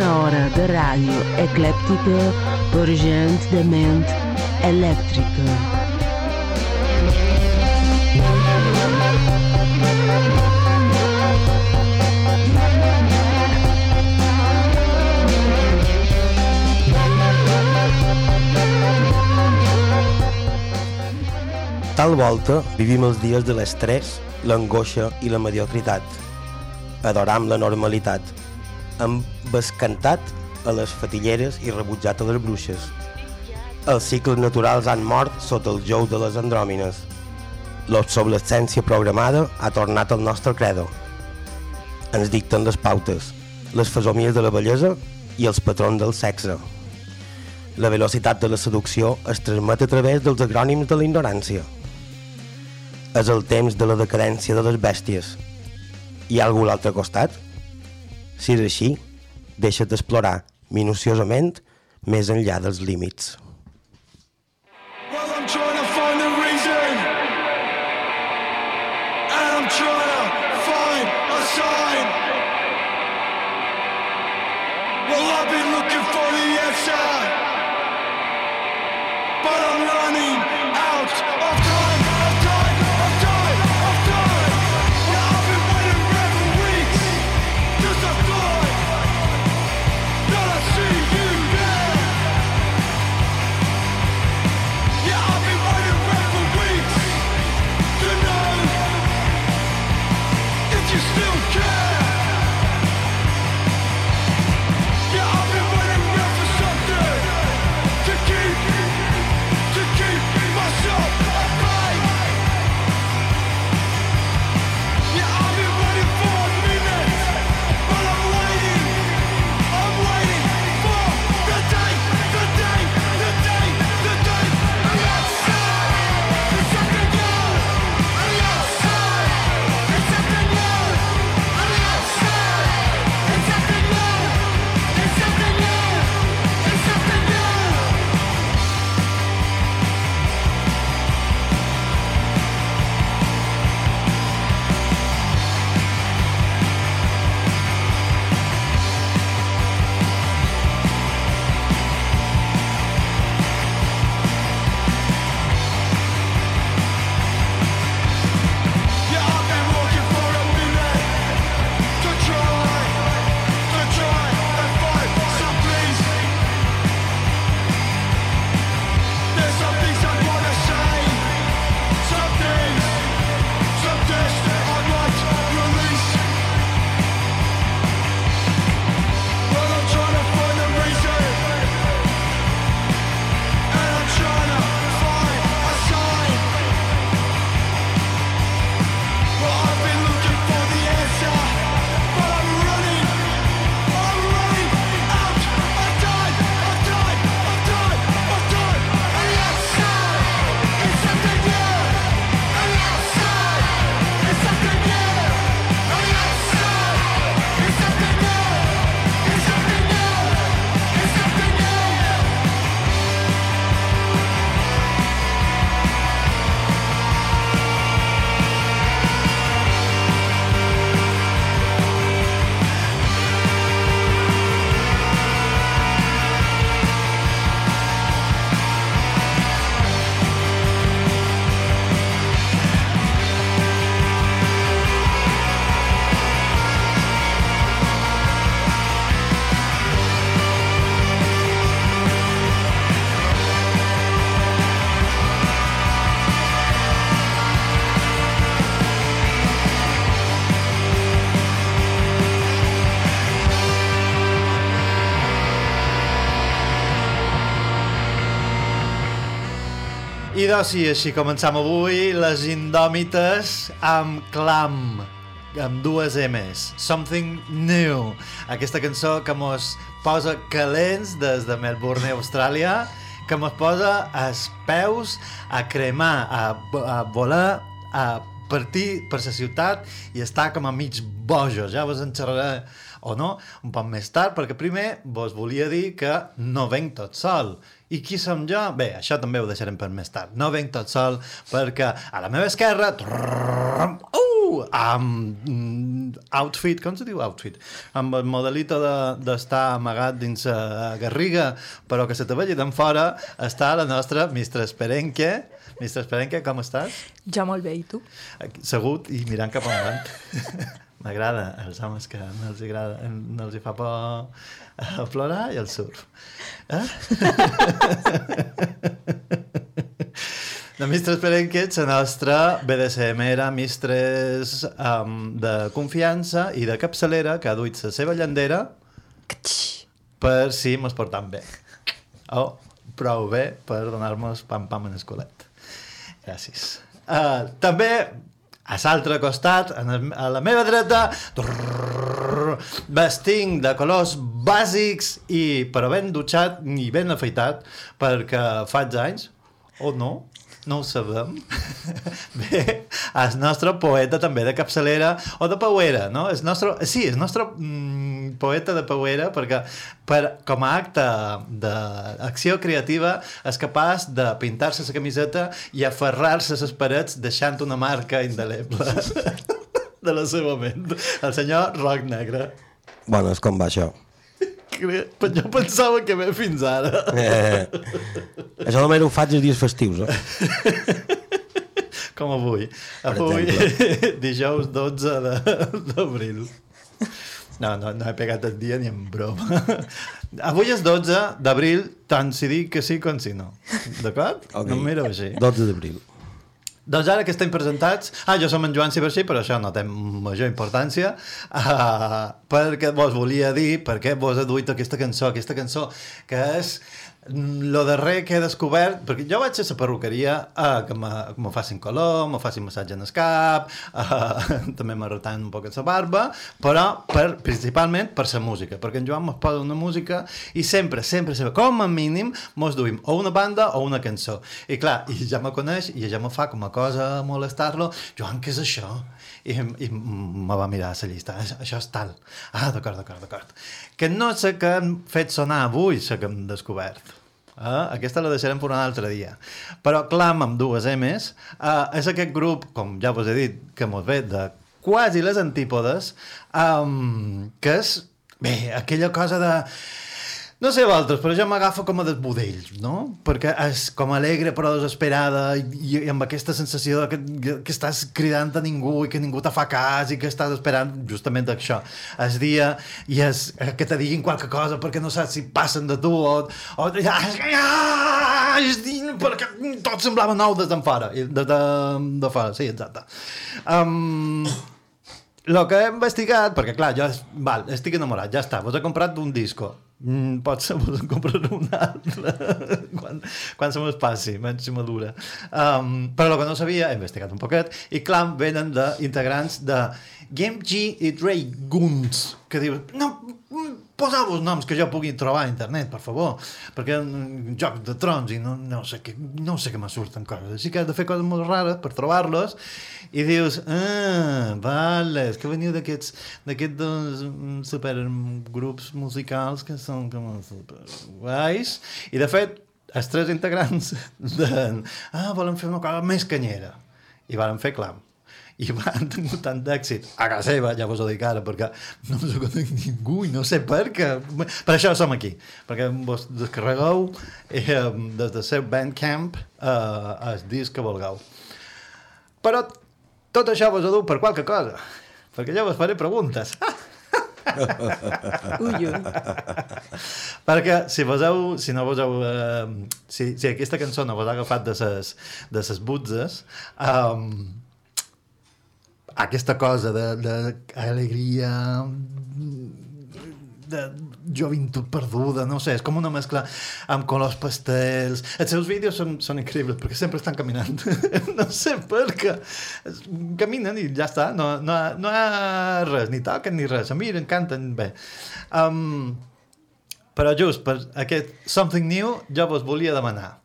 Una hora de ràdio eclèptica per gent de ment elèctrica. Tal volta vivim els dies de l'estrès, l'angoixa i la mediocritat. Adoram la normalitat. Hem bescantat a les fatilleres i rebutjat a les bruixes. Els cicles naturals han mort sota el jou de les andròmines. L'obsolescència programada ha tornat al nostre credo. Ens dicten les pautes, les fesomies de la bellesa i els patrons del sexe. La velocitat de la seducció es transmet a través dels agrònims de la ignorància és el temps de la decadència de les bèsties. Hi ha algú a l'altre costat? Si és així, deixa't explorar minuciosament més enllà dels límits. I sí, així començam avui les indòmites amb clam amb dues M's Something New. Aquesta cançó que mos posa calents des de Melbourne, Austràlia que mos posa els peus a cremar, a, a volar a partir per la ciutat i estar com a mig bojos ja vos en xerraré o no, un poc més tard, perquè primer vos volia dir que no venc tot sol. I qui som jo? Bé, això també ho deixarem per més tard. No venc tot sol perquè a la meva esquerra... Trrrrum, uh, outfit, com outfit? Modelito de- d'estar de, amagat dins la garriga, però que se te d'en fora, està la nostra Esperenque. Esperenque, com estàs? Molt bé, i tu? Segut i mirant cap. M'agrada els homes que no els, agrada, no els hi fa por eh, plorar i el surf. Eh? La Mistres Perenquet, la nostra BDSM era mistres um, de confiança i de capçalera que ha duit la seva llandera per si mos portam bé. O prou bé per donar-nos pam-pam en el. Gràcies. Uh, també, a l'altre costat, a la meva dreta, trrrr, vesting de colors bàsics i però ben dutxat i ben afeitat perquè faig anys, o no, no ho sabem. Bé, el nostre poeta també de capçalera o de pauera, no? El nostre, sí, el nostre mm, poeta de pauera perquè per, com a acte d'acció creativa és capaç de pintar-se la camiseta i aferrar-se a les parets deixant una marca indeleble de la seva ment. El senyor Roc Negre. Bueno, és com va això. Que Jo pensava que ve fins ara. Eh, això només ho faig els dies festius, eh? Com avui. Avui, dijous 12 de- d'abril. No, no, no he pegat el dia ni en broma. Avui és 12 d'abril, tant si dic que sí com si no. D'acord? Ok. No miro així. 12 d'abril. Doncs ara que estem presentats... Ah, jo som en Joan Cibercí, però això no té major importància. Uh, perquè vos volia dir per què vos he duit aquesta cançó, aquesta cançó que és lo darrer que he descobert, perquè jo vaig a la perruqueria uh, que me, me facin color, me facin massatge en el cap, uh, també m'arretant un poc la barba, però per, principalment per la música, perquè en Joan mos posa una música i sempre, sempre, sempre, com a mínim, mos duim o una banda o una cançó. I clar, i ja me coneix i ja me fa com a cosa molestar-lo, Joan, què és això? I, i me va mirar la llista, "Això- és tal. Ah, d'acord, d'acord, d'acord. Que no sé què han fet sonar avui, sé que hem descobert. Ah, aquesta la deixarem per un altre dia. Però Clam amb dues M's uh, és aquest grup, com ja vos he dit, que mos ve de quasi les antípodes, um, que és, bé, aquella cosa de... No sé vosaltres, però jo m'agafo com a desbudells, no? Perquè és com alegre però desesperada i, i amb aquesta sensació de que, que estàs cridant a ningú i que ningú te fa cas i que estàs esperant justament això. El dia i és, eh, que te diguin qualque cosa perquè no saps si passen de tu o... o ja, és dir, perquè tot semblava nou des d'en fora. De, de, de fora, sí, exacte. Um, lo que he investigat, perquè clar, jo val, estic enamorat, ja està, vos he comprat un disco. Mm, potser vos en compraré un altre quan, quan se m'espassi, menys si madura. Um, però el que no sabia, he investigat un poquet, i Clam venen d'integrants de Game G i Ray Guns, que dius, no, poseu-vos noms que jo pugui trobar a internet, per favor, perquè mm, joc de trons i no, no sé què, no sé què me surten coses. Així que has de fer coses molt rares per trobar-los i dius, ah, vale, és que veniu d'aquests d'aquests dos mm, supergrups musicals que són com super guais i de fet els tres integrants de, ah, volen fer una cosa més canyera i varen fer clam i van tenir tant d'èxit a casa seva, ja vos ho dic ara perquè no us ho conec ningú i no sé per què. Per això som aquí perquè vos descarregueu eh, des del seu Bandcamp eh, el disc que vulgueu. Però tot això vos ho diu per qualque cosa perquè jo vos faré preguntes. Ui, ui. perquè si vos heu, si no vos heu eh, si, si aquesta cançó no vos ha agafat de ses, de ses butzes um, aquesta cosa de, de joventut perduda, no sé, és com una mescla amb colors pastels. Els seus vídeos són, són increïbles perquè sempre estan caminant. no sé per què. Caminen i ja està, no, no, no hi ha res, ni toquen ni res, a mi canten bé. Um, però just per aquest Something New jo vos volia demanar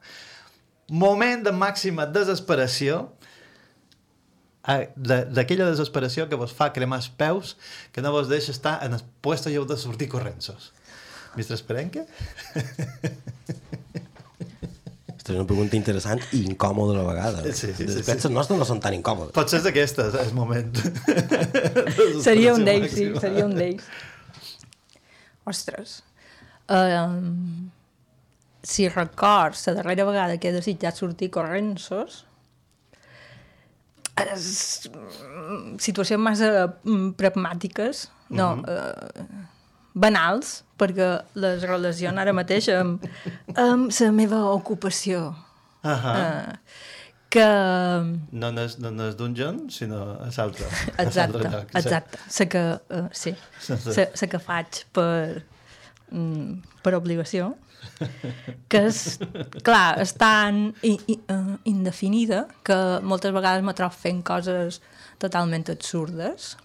moment de màxima desesperació eh, de- d'aquella desesperació que vos fa cremar els peus que no vos deixa estar en el puesto i heu de sortir corrensos. Mistre Esperenque? Aquesta és una pregunta interessant i incòmoda a la vegada. Sí, sí, sí, Després sí. les nostres no són tan incòmodes. Potser és d'aquestes, el moment. Seria un d'ells, sí, seria un d'ells. Ostres. Um, si records la darrera vegada que he desitjat sortir corrensos, és, mm, situacions massa mm, pragmàtiques, no, uh -huh. banals, perquè les relaciono ara mateix amb, amb la meva ocupació. Uh -huh. Uh, que No n'és no n'és Dungeon, sinó a l'altre. Exacte, lloc, exacte. Sé que, uh, sí, sé que faig per, mm, per obligació, que és, clar, és tan i, i, uh, indefinida que moltes vegades me trobo fent coses totalment absurdes,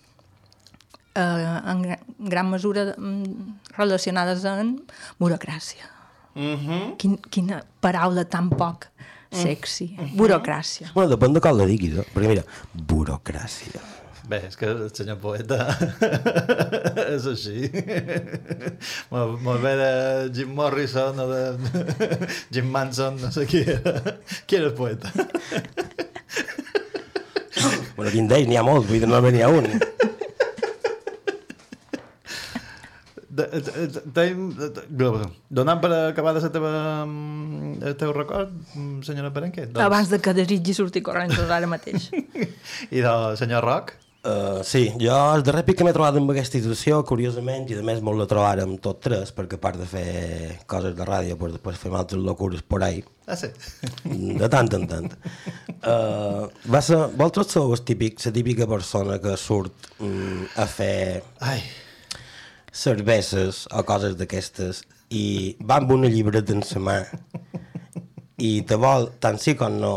uh, en gra- gran mesura mm, relacionades amb burocràcia. Mhm. Quin, quina paraula tan poc sexy. Mm. Burocràcia. Bueno, depèn de com la diguis, eh? perquè mira, burocràcia. Bé, és que el senyor poeta és així. molt, molt bé de Jim Morrison o de Jim Manson, no sé qui era. Qui era el poeta? Bueno, quin d'ells? N'hi ha molts, vull dir, només n'hi ha un. Donant per acabada la teva, mm, el teu record, mm, senyora Perenque? Doncs, Abans de que desitgi sortir corrents ara mateix. I del senyor Roc? Uh, sí, jo el darrer pic que m'he trobat amb aquesta institució, curiosament, i a més molt la trobàrem tot tres, perquè a part de fer coses de ràdio, pues després fem altres locures por ahí, Ah, sí. de tant en tant. Uh, va ser, vosaltres sou el típic, la típica persona que surt um, a fer Ai, cerveses o coses d'aquestes i va amb una llibreta en la mà i te vol, tant sí com no,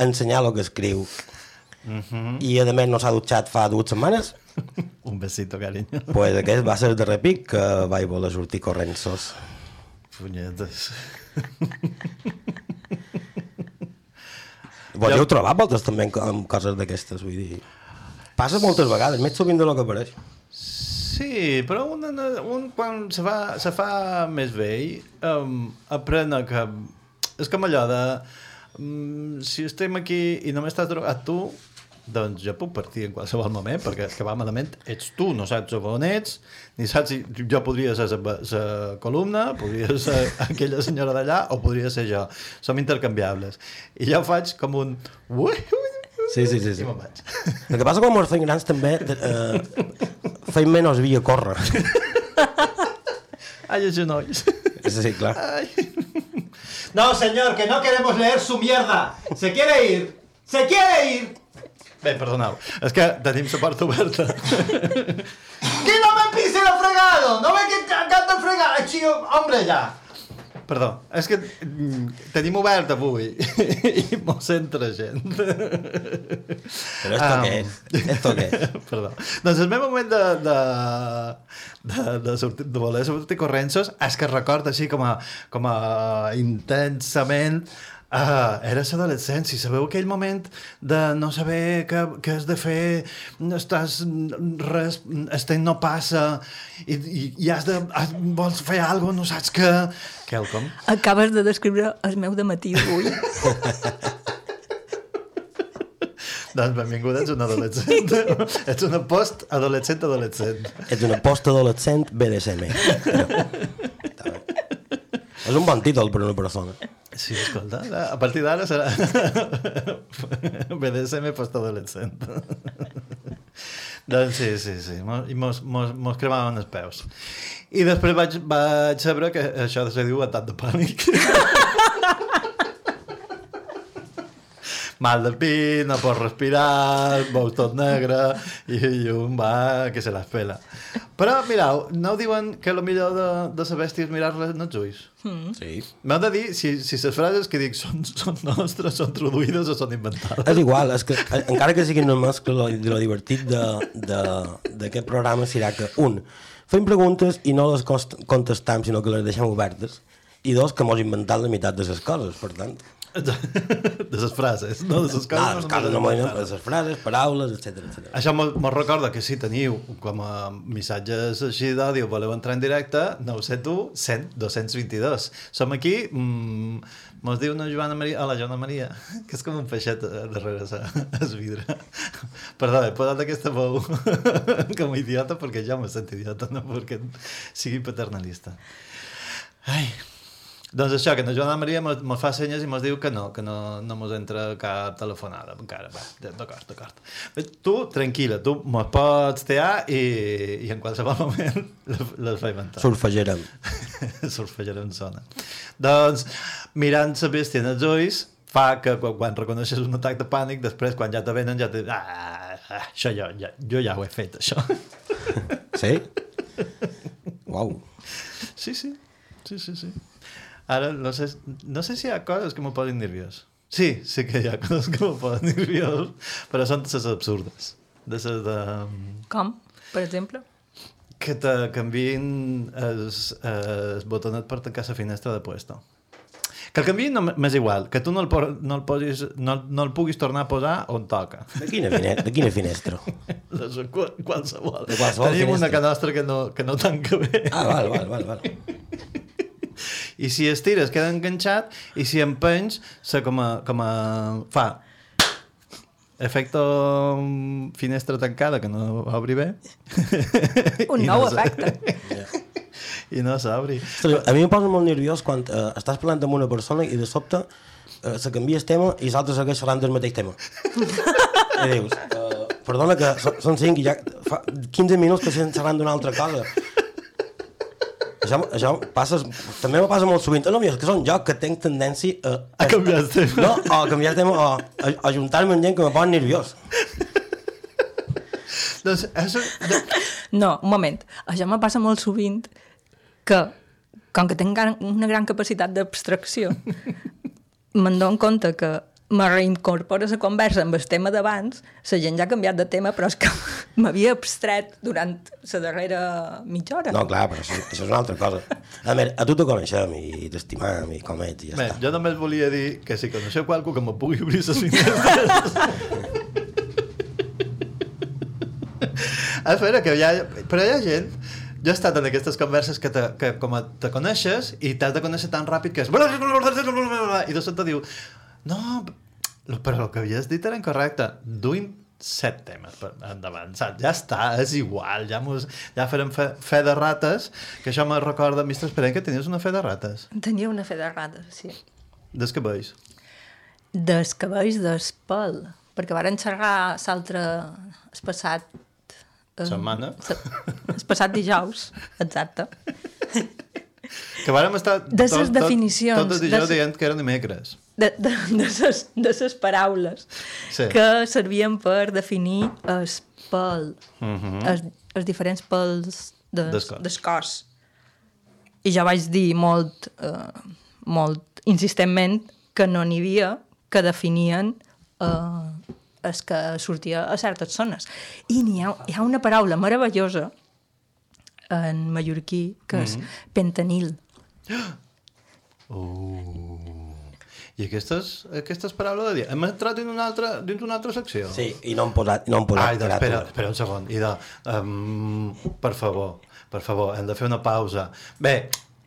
ensenyar el que escriu i a més no s'ha dutxat fa dues setmanes un besito, carinyo. pues aquest va ser el darrer pic que vaig voler sortir corrensos Punyetes. Vos Jo- heu trobat vosaltres també amb, coses d'aquestes vull dir passa moltes vegades, més sovint de lo que pareix Sí, però un, un quan se fa, se fa més vell um, aprèn a que... És com allò de... Um, si estem aquí i només t'has drogat tu, doncs jo puc partir en qualsevol moment, perquè és que va malament ets tu, no saps on ets, ni saps si jo podria ser la columna, podria ser aquella senyora d'allà, o podria ser jo. Som intercanviables. I jo faig com un... Sí, sí, sí. sí. I me'n vaig. El que passa quan ens fem grans també eh, feim menys via córrer. Ai, els genolls. Sí, clar. Ai. No, señor, que no queremos leer su mierda. ¿Se quiere ir? ¿Se quiere ir? Bé, perdoneu, és que tenim la porta oberta. ¡Que no me pise el fregado! ¿No ve que el fregado? Ay, chío, hombre, ya. Perdó, és que mm, tenim obert avui i mos entra gent. Però esto Ah. què és? Esto què és? Perdó. Doncs el meu moment de, de, de, de, sortir, de voler sortir corrensos és que recordo així com a, com a intensament Uh, era l'adolescència, sabeu aquell moment de no saber què, què has de fer, estàs, res, el temps no passa i, i, i has de, has, vols fer alguna cosa, no saps què... Quelcom? Acabes de descriure el meu de matí d'avui. Doncs benvinguda, ets un adolescent. ets una post-adolescent-adolescent. Ets una post-adolescent BDSM. És un bon títol per una persona. Sí, escolta, a partir d'ara serà BDSM post-adolescent. doncs sí, sí, sí, i mos, mos, mos cremaven els peus. I després vaig, vaig saber que això se diu atac de pànic. Mal de pit, no pots respirar, veus tot negre i, i un va que se la pela. Però, mirau, no ho diuen que el millor de, de la bèstia és mirar-la en els ulls? Sí. M'heu de dir si, si les frases que dic són, són nostres, són traduïdes o són inventades. És igual, és que, encara que sigui una mescla, lo, lo divertit de- de- d'aquest programa serà que, un, fem preguntes i no les cost- contestam, sinó que les deixem obertes, i dos, que mos inventat la meitat de les coses, per tant. De les frases, no de les coses. Ah, les coses no m'ho les les frases, paraules, etc. Això me, me recorda que si teniu com a missatges així d'àudio, voleu entrar en directe, 971 100 222. Som aquí, mm, mos diu una Joana Maria, a la Joana Maria, que és com un peixet darrere sa- es vidre. Perdó, he posat aquesta veu com a idiota perquè ja me sent idiota, no perquè sigui paternalista. Ai, doncs això, que la Joana Maria mos fa senyes i mos diu que no, que no, no mos entra cap telefonada encara. Va, d'acord, d'acord. Tu, tranquil·la, tu mos pots tear i, i en qualsevol moment les, faig entrar. Surfejarem. Surfejarem zona. Doncs, mirant la bèstia en els ulls, fa que quan, quan reconeixes un atac de pànic, després, quan ja te venen, ja te... Ah, ah, això jo, ja, jo ja ho he fet, això. Sí? Uau. Sí, sí, sí, sí, sí. Ara, no sé, no sé si hi ha coses que me posen nerviós. Sí, sí que hi ha coses que me posen nerviós, però són de les absurdes. De les de... Com, per exemple? Que te canviïn els, els botonet per tancar la finestra de puesto. Que el canviïn no m'és igual, que tu no el, no el, posis, no, no el puguis tornar a posar on toca. De quina, fine, de quina finestra? De qualsevol. De qualsevol Tenim una finestra. que nostra que no, que no tanca bé. Ah, val, val, val, val. I si estires queda enganxat i si empenys se com a, com a fa efecte mm, finestra tancada que no obri bé Un I nou no efecte. i no s'obri A mi em posa molt nerviós quan eh, estàs parlant amb una persona i de sobte eh, se canvia el tema i l'altre segueix parlant del mateix tema. I dius, eh, perdona que són 5 i ja fa 15 minuts que estem xerrant d'una altra cosa. Això, això passa, també me passa molt sovint. No, mira, és que són jo que tenc tendència a... A canviar el tema. No, o a canviar el tema, o a, a juntar-me amb gent que me posa nerviós. doncs això, No, un moment. Això me passa molt sovint que, com que tinc gran- una gran capacitat d'abstracció, me'n dono compte que me reincorpora la conversa amb el tema d'abans, la gent ja ha canviat de tema, però és que m'havia abstret durant la darrera mitja hora. No, clar, però això, això és una altra cosa. A veure, a tu te coneixem i t'estimam i com ets i ja bé, està. jo només volia dir que si coneixeu qualcú que me pugui obrir les finestres a veure, que hi ha, però hi ha gent jo he estat en aquestes converses que, te, que com a te coneixes i t'has de conèixer tan ràpid que és i de sobte diu no, però el que havies dit era incorrecte duim set temes per endavant, saps? Ja està, és igual, ja, mos, ja farem fe, fe de rates, que això me recorda, Mr. Esperent, que tenies una fe de rates. Tenia una fe de rates, sí. Des que veus. Dels cabells d'espel, perquè varen xerrar l'altre... el passat... eh, Setmana. se- El passat dijous, exacte. Que vàrem estar De ses definicions, tot el dijous de- dient que era dimecres. De, de, de, ses, de ses paraules Sí. que servien per definir el pèl, Mhm. els, els diferents pèls des, cos. cos. I ja vaig dir molt, eh, molt insistentment que no n'hi havia que definien eh, el que sortia a certes zones. I n'hi ha, hi ha una paraula meravellosa en mallorquí que és Mhm. pentanil. I aquestes, aquestes paraules de dia. Hem entrat dins una altra, dins una altra secció? Sí, i no hem posat, no hem posat Ai, doncs, espera, espera un segon. Ida, um, per favor, per favor, hem de fer una pausa. Bé,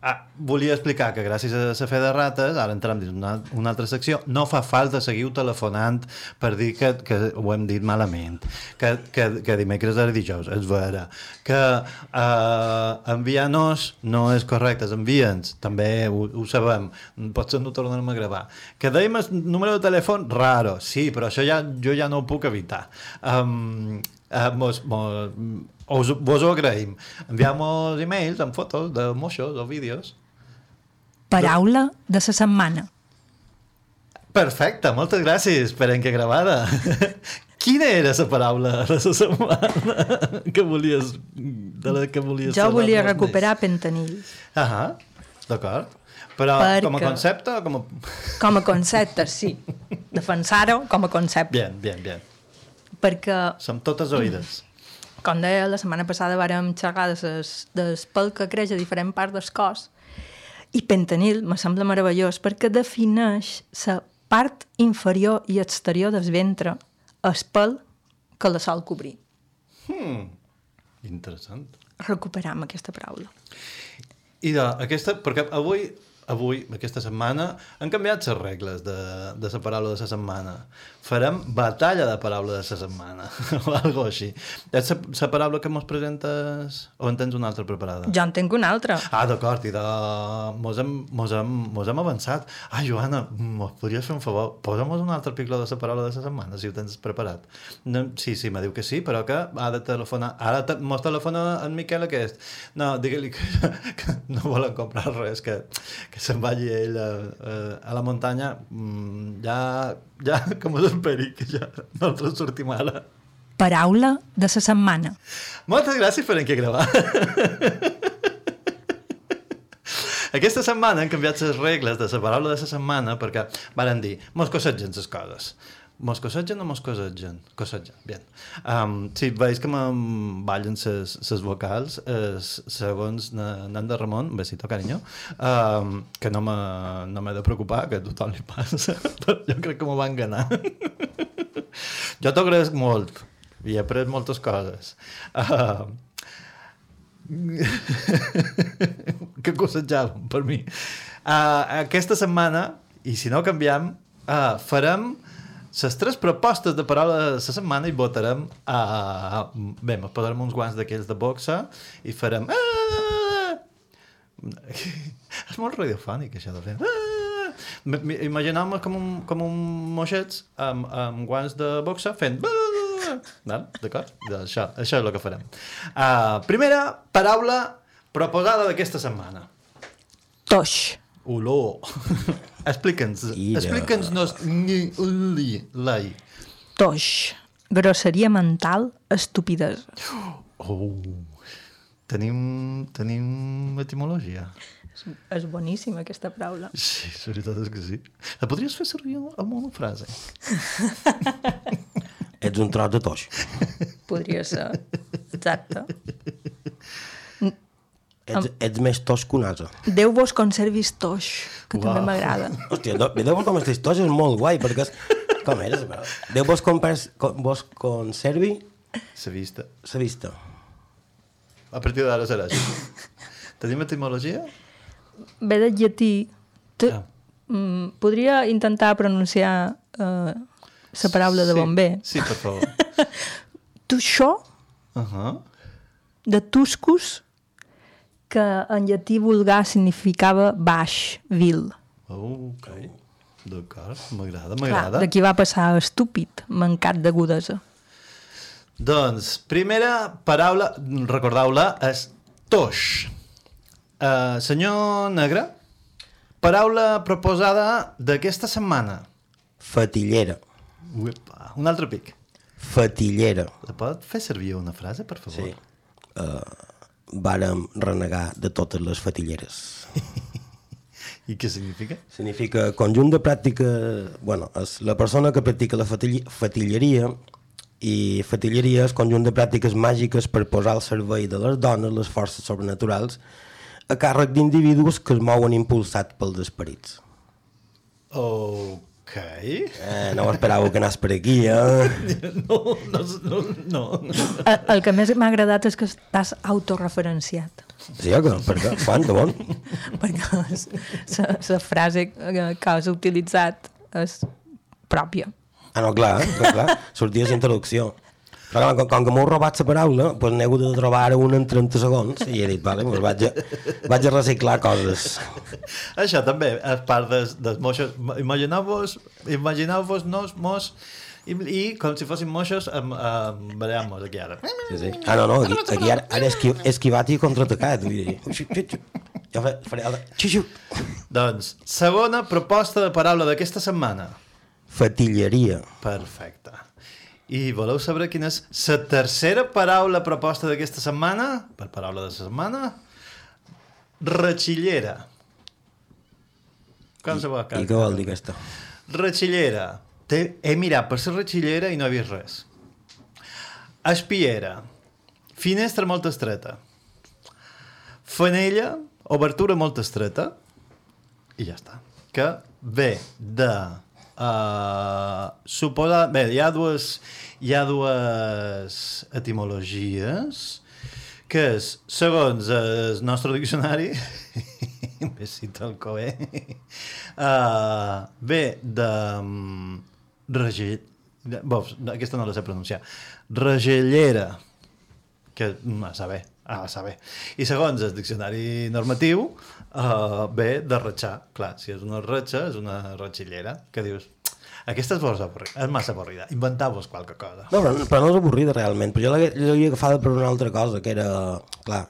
ah, volia explicar que gràcies a la fe de rates, ara entrem dins una, una altra secció, no fa falta seguir telefonant per dir que, que ho hem dit malament, que, que, que dimecres era dijous, és vera, que uh, enviar-nos no és correcte, envia'ns, també ho, ho sabem, potser no tornarem a gravar. Que dèiem el número de telèfon, raro, sí, però això ja, jo ja no ho puc evitar. Um, uh, mos, mos, us, vos ho agraïm. Enviam-nos e-mails amb fotos de moixos o vídeos. Paraula de la setmana. Perfecte, moltes gràcies per en que gravada. Quina era la paraula de la setmana que volies, de la que volies Jo volia recuperar més? pentanil. Ahà, d'acord. Però Perquè- com a concepte o com a... Com a concepte, sí. Defensar-ho com a concepte. Bien, bien, bien. Perquè, Som totes oïdes. Com deia, la setmana passada vàrem xerrar de ses, del pèl que creix a diferents parts del cos i pentanil me sembla meravellós perquè defineix la part inferior i exterior del ventre, el pèl que la sol cobrir. Interessant. Recuperam aquesta paraula. I de, aquesta, perquè avui, avui, aquesta setmana, han canviat les regles de, de la paraula de la setmana. Farem batalla de paraula de la setmana, o algo així. És la, la paraula que mos presentes o en tens una altra preparada? Jo en tinc una altra. Ah, d'acord, i de... Mos hem, mos, hem, mos hem avançat. Ah, Joana, mos podries fer un favor? Posa'm un altre picle de la paraula de la setmana, si ho tens preparat. No, sí, sí, me diu que sí, però que ha de telefonar... Ara te, mos telefona en Miquel aquest. No, digue-li que, que no volen comprar res, que, que se'n vagi ell a, a, a la muntanya. Mm, ja, ja, que mos esperi, que ja nosaltres sortim ara. Paraula de la setmana. Moltes gràcies per aquí gravar. Aquesta setmana han canviat les regles de la paraula de la setmana perquè varen dir, mos cosetgen les coses. Mos cosetgen o mos cosetgen? Cosetgen, bien. Um, sí, veus que me'n ballen les vocals eh, segons Na- Nanda Ramon, un besito, carinyo, um, que no me, no m'he de preocupar, que a tothom li passa, però jo crec que m'ho van ganar. jo t'agraeix molt i he après moltes coses. Uh, que cosetjàvem per mi. Uh, aquesta setmana, i si no canviem, uh, farem les tres propostes de paraula de la setmana i votarem a... bé, ens posarem uns guants d'aquells de boxa i farem... Ah! És molt radiofònic, això de fer... Ah! Imagineu-me com un, com un moixet amb, amb guants de boxa fent... Ah! D'acord? Això, això és el que farem. Uh, primera paraula proposada d'aquesta setmana. Toix. Olor. Explica'ns. Ira. Explica'ns-nos ni li, lai. Toix. Grosseria mental, estupidesa. Oh. Tenim, tenim etimologia. És, és boníssima aquesta paraula. Sí, la veritat és que sí. La podries fer servir amb una frase? Ets un tros de toix. Podria ser. Exacte. Ets, ets més toix que un ase. Déu vos conservis toix, que també Uau. m'agrada. Hòstia, no, Déu vos estàs toix és molt guai, perquè és... Com eres? però? Déu vos, compers, com, vos conservi La vista. la vista. A partir d'ara serà així. Tenim etimologia? Ve del llatí. T Ah. mm, podria intentar pronunciar eh, la paraula de sí. bomber. Sí, per favor. Tuixó, Uh -huh. de tuscus, que en llatí vulgar significava baix, vil. Oh, ok. D'acord, m'agrada, m'agrada. d'aquí va passar a estúpid, mancat d'agudesa. Doncs, primera paraula, recordeu-la, és toix. Uh, senyor Negre, paraula proposada d'aquesta setmana. Fatillera. Uepa, un altre pic. Fatillera. La pot fer servir una frase, per favor? Sí. Uh, vàrem renegar de totes les fatilleres. I què significa? Significa conjunt de pràctica... bueno, és la persona que practica la fatill fatilleria i fatilleria és conjunt de pràctiques màgiques per posar al servei de les dones les forces sobrenaturals a càrrec d'individus que es mouen impulsats pels esperits. Ok. Eh, no m'esperàveu que anés per aquí, eh? No, no, no, no. El, el que més m'ha agradat és que estàs autorreferenciat. Sí, o què? Per què? Quan? De bon? perquè la frase que, que has utilitzat és pròpia. Ah, no, clar, eh? clar, clar. Sortia la introducció. Però com, com que m'heu robat la paraula, doncs n'he hagut de trobar una en 30 segons i he dit, vale, doncs vaig a, vaig a reciclar coses. Això també és part dels, dels moixos. Imagineu-vos, imagineu-vos nos, mos, i, i com si fossin moixos, amb, amb, veiem-nos aquí ara. Sí, sí. Ah, no, no, aquí, aquí ara, ara esqui, esquivat i contraatacat. Jo faré, el... Xu. Doncs, segona proposta de paraula d'aquesta setmana. Fatilleria. Perfecte. I voleu saber quina és la tercera paraula proposta d'aquesta setmana? Per paraula de la setmana? Ratxillera. Com se va? I què vol dir aquesta? Ratxillera. Té, he mirat per la ratxillera i no he vist res. Espiera. Finestra molt estreta. Fanella, obertura molt estreta. I ja està. Que ve de... Uh, suposa... Bé, hi ha dues, hi ha dues etimologies que és, segons el nostre diccionari, me cita el Coe, uh, ve de... Um, regell... de- Bo, aquesta no la sé pronunciar. Regellera, que mm, a saber, a saber. I segons el diccionari normatiu, uh, ve de ratxar. Clar, si és una ratxa, és una ratxillera, que dius, aquesta és, vos avorrida, és massa avorrida, inventau-vos qualque cosa. No, però, però no és avorrida realment, però jo l'havia agafada per una altra cosa, que era, clar,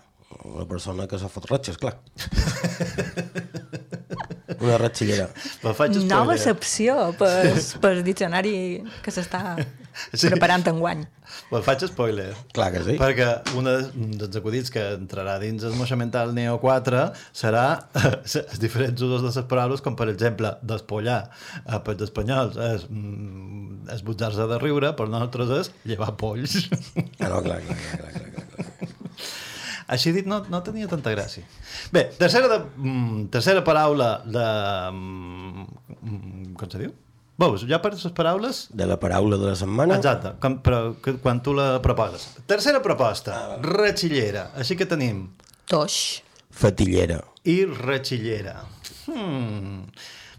una persona que se fot ratxes, clar. una ratxillera. Faig Nova excepció per, per diccionari que s'està Sí. preparant en guany. Me'n faig spoiler. Clar que sí. Perquè un de- un dels acudits que entrarà dins el moixa mental Neo 4 serà els diferents usos de les paraules, com per exemple despollar eh, per els espanyols és mm, esbutzar-se de riure, per nosaltres és llevar polls. Ah, no, clar, clar, clar, clar, clar, clar. Així dit, no, no tenia tanta gràcia. Bé, tercera, de, mm, tercera paraula de... Mm, mm, com se diu? Veus, ja per les paraules De la paraula de la setmana, Exacte, com, però que, quan tu la proposes. Tercera proposta, ratxillera. Així que tenim Toix. fatillera. i ratxillera. Hmm.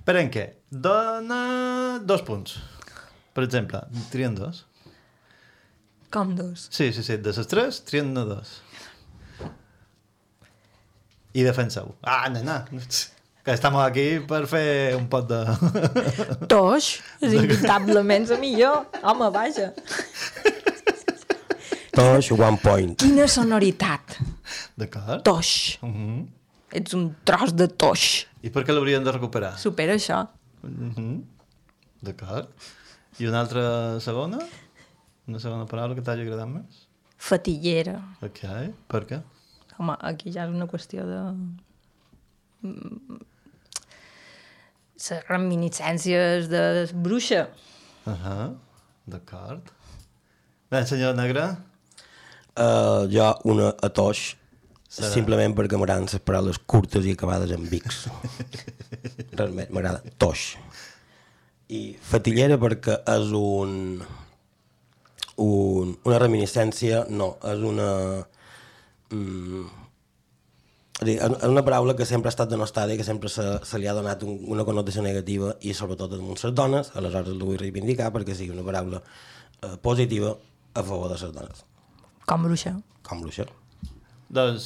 Per en què? Dona dos punts. Per exemple, trien dos. Com dos. Sí, sí, sí, de les tres, trien dos. I defenseu. Ah, nena, que estem aquí per fer un pot de... Toix. És inevitablement la millor. Home, vaja. Toix, one point. Quina sonoritat. D'acord? Toix. Mhm. Ets un tros de toix. I per què l'haurien de recuperar? Supera això. Mhm. D'acord. I una altra segona? Una segona paraula que t'hagi agradat més? Fatillera. Ok. Per què? Home, aquí ja és una qüestió de... Les reminiscències de bruixa. Uh -huh. D'acord. Bé, senyor Negre? Uh, jo una a toix, simplement perquè m'agraden les paraules curtes i acabades en bics. Realment, m'agrada toix. I fatillera perquè és un, un una reminiscència, no, és una... Mm, dir, és una paraula que sempre ha estat denostada i que sempre se, se li ha donat un, una connotació negativa i sobretot en les dones, aleshores la vull reivindicar perquè sigui una paraula eh, positiva a favor de les dones, Com bruixa. com bruixa. Doncs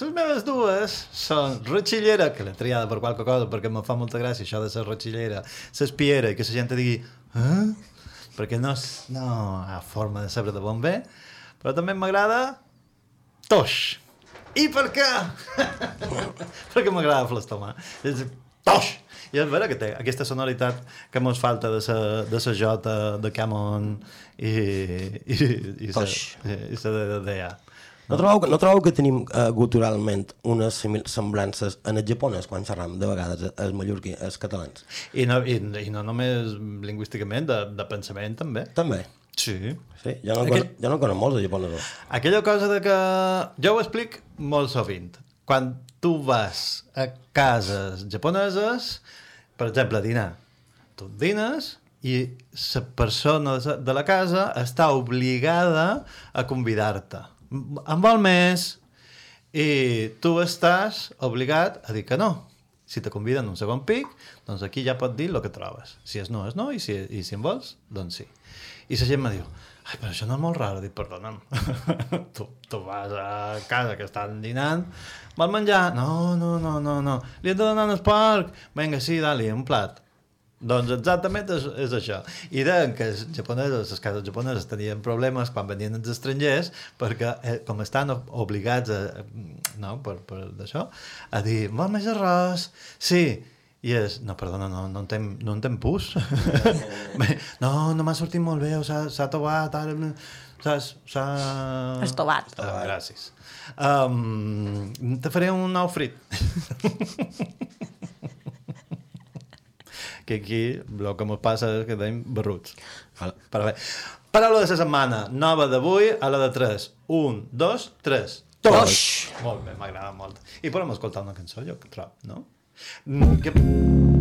les meves dues són ratxillera, que l'he triada per qualque cosa perquè em fa molta gràcia això de ser ratxillera, s'espiera i que la gent digui eh? perquè no, és- no hi ha forma de saber de bon bé, però també m'agrada toix. I per què? perquè m'agrada l'estómac. És toix! I és vera que té aquesta sonoritat que mos falta de sa, de sa jota, de Camon i, i, i, sa, i, sa de, de, de, ja. No trobeu, que- no trobeu que tenim uh, culturalment unes semblances en el japonès quan xerram de vegades els mallorquí, els catalans? I no, i, i no només lingüísticament, de, de pensament també. També. Sí. Sí, jo no, Aquell- jo no conec molts de japonesos. Aquella cosa de que... Jo ho explic molt sovint. Quan tu vas a cases japoneses, per exemple, a dinar, tu dines i la persona de la casa està obligada a convidar-te. M- En vol més i tu estàs obligat a dir que no. Si te conviden un segon pic, doncs aquí ja pot dir el que trobes. Si és no, és no, i si, i si en vols, doncs sí. I la gent me diu, ai, però això no és molt raro. Dic, perdona'm, tu, tu vas a casa que estan dinant, vol menjar? No, no, no, no, no. Li hem de donar un esporc? Vinga, sí, dali, un plat. Doncs exactament és, és això. I deien que els japonesos, les cases japoneses tenien problemes quan venien els estrangers perquè eh, com estan ob- obligats a, no, per, per d'això, a dir, vol més arròs? Sí. I és, no, perdona, no, no, en, no en tem pus. no, no m'ha sortit molt bé, s'ha tovat, ara... Saps? S'ha... Estovat. Ah, gràcies. Um, te faré un nou frit. que aquí el que ens passa és que tenim barruts. Vale. Però bé. Paraula de la setmana, nova d'avui a la de 3. 1, 2, 3. Tosh! Molt bé, m'agrada molt. I podem escoltar una cançó, jo trob, no? Mm, Goodbye.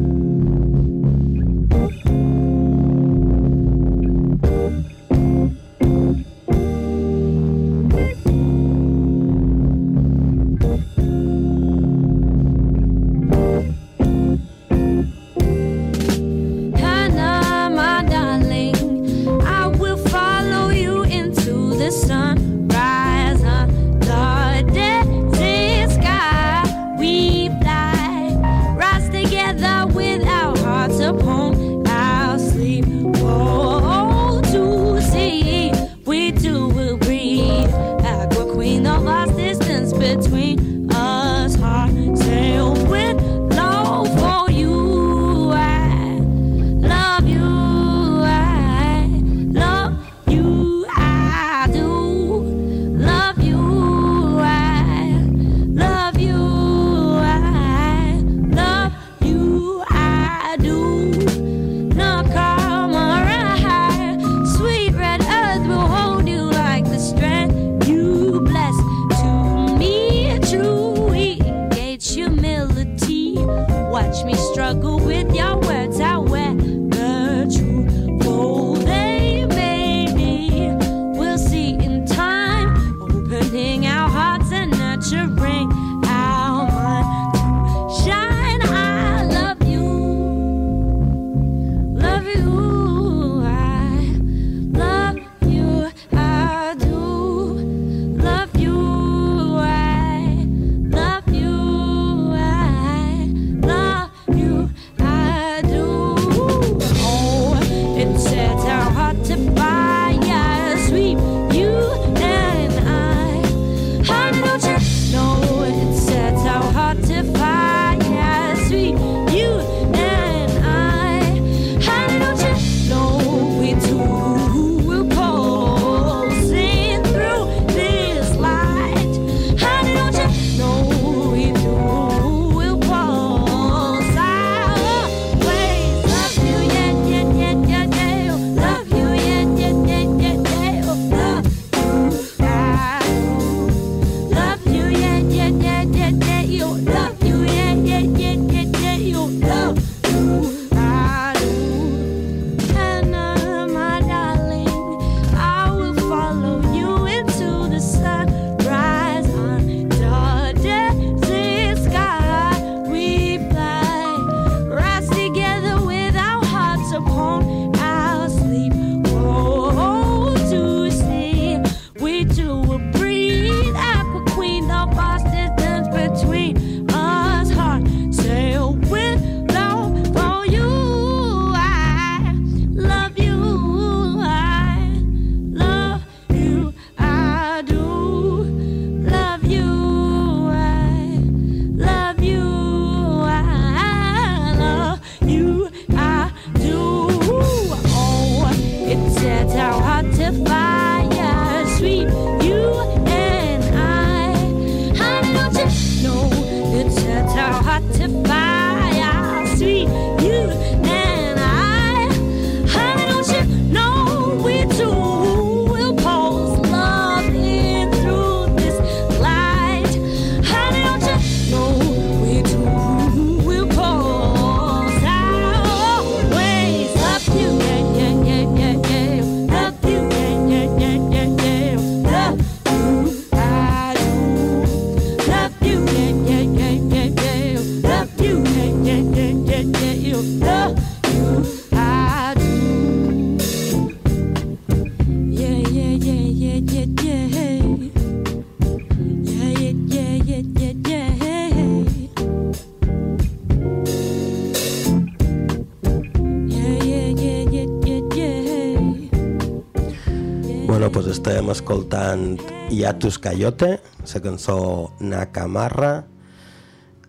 estem escoltant Iatus Cayote, la cançó Nakamarra,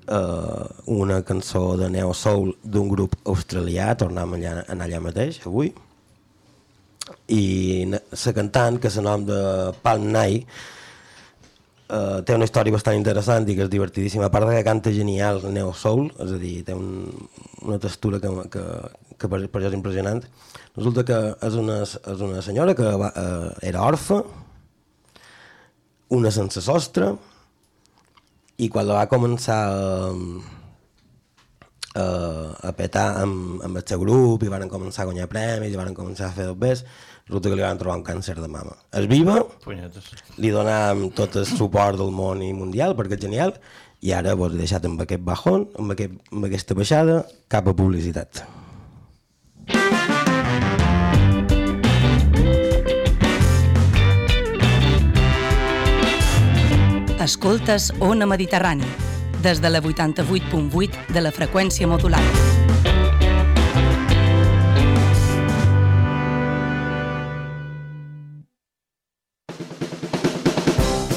eh, una cançó de Neo Soul d'un grup australià, tornem allà, en allà mateix avui, i la cantant, que és el nom de Palm Night, eh, té una història bastant interessant i que és divertidíssima, a part de que canta genial Neo Soul, és a dir, té un, una textura que, que, que per, per això és impressionant. Resulta que és una, és una senyora que va, eh, era orfa, una sense sostre, i quan la va començar a, a, a petar amb, amb el seu grup i van començar a guanyar premis i van començar a fer dobbers, resulta que li van trobar un càncer de mama. És viva, Punyetes. li donàvem tot el suport del món i mundial perquè és genial i ara vos he deixat amb aquest bajón, amb, aquest, amb aquesta baixada, cap a publicitat. Escoltes Ona Mediterrani, des de la 88.8 de la freqüència modulada.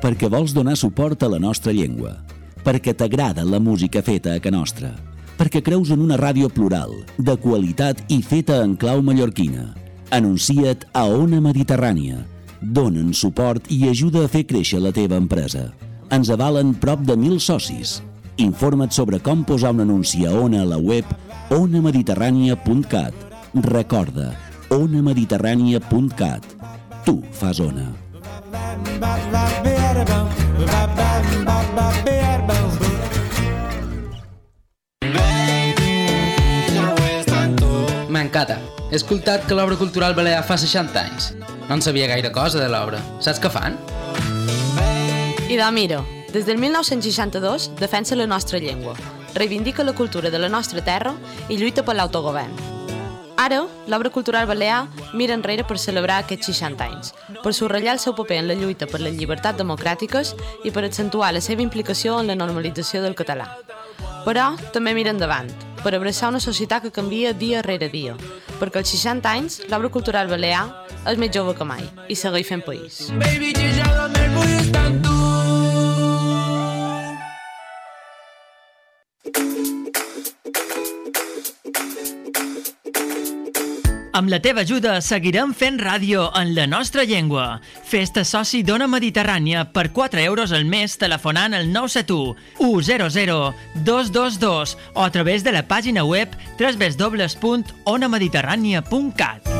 Perquè vols donar suport a la nostra llengua, perquè t'agrada la música feta a ca nostra, perquè creus en una ràdio plural, de qualitat i feta en clau mallorquina. Anuncia't a Ona Mediterrània. Donen suport i ajuda a fer créixer la teva empresa. Ens avalen prop de mil socis. Informa't sobre com posar un anunci a Ona a la web onamediterrània.cat. Recorda, onamediterrània.cat. Tu fas Ona. M'encanta. He escoltat que l'obra cultural balear fa 60 anys. No en sabia gaire cosa de l'obra. Saps què fan? I de mira, des del 1962 defensa la nostra llengua, reivindica la cultura de la nostra terra i lluita per l'autogovern. Ara, l'obra cultural balear mira enrere per celebrar aquests 60 anys, per subratllar el seu paper en la lluita per les llibertats democràtiques i per accentuar la seva implicació en la normalització del català. Però també mira endavant, per abraçar una societat que canvia dia rere dia, perquè als 60 anys l'obra cultural balear és més jove que mai i segueix fent país. Baby, Amb la teva ajuda seguirem fent ràdio en la nostra llengua. Fes-te soci d'Ona Mediterrània per 4 euros al mes telefonant al 971 100 222 o a través de la pàgina web www.onamediterrània.cat.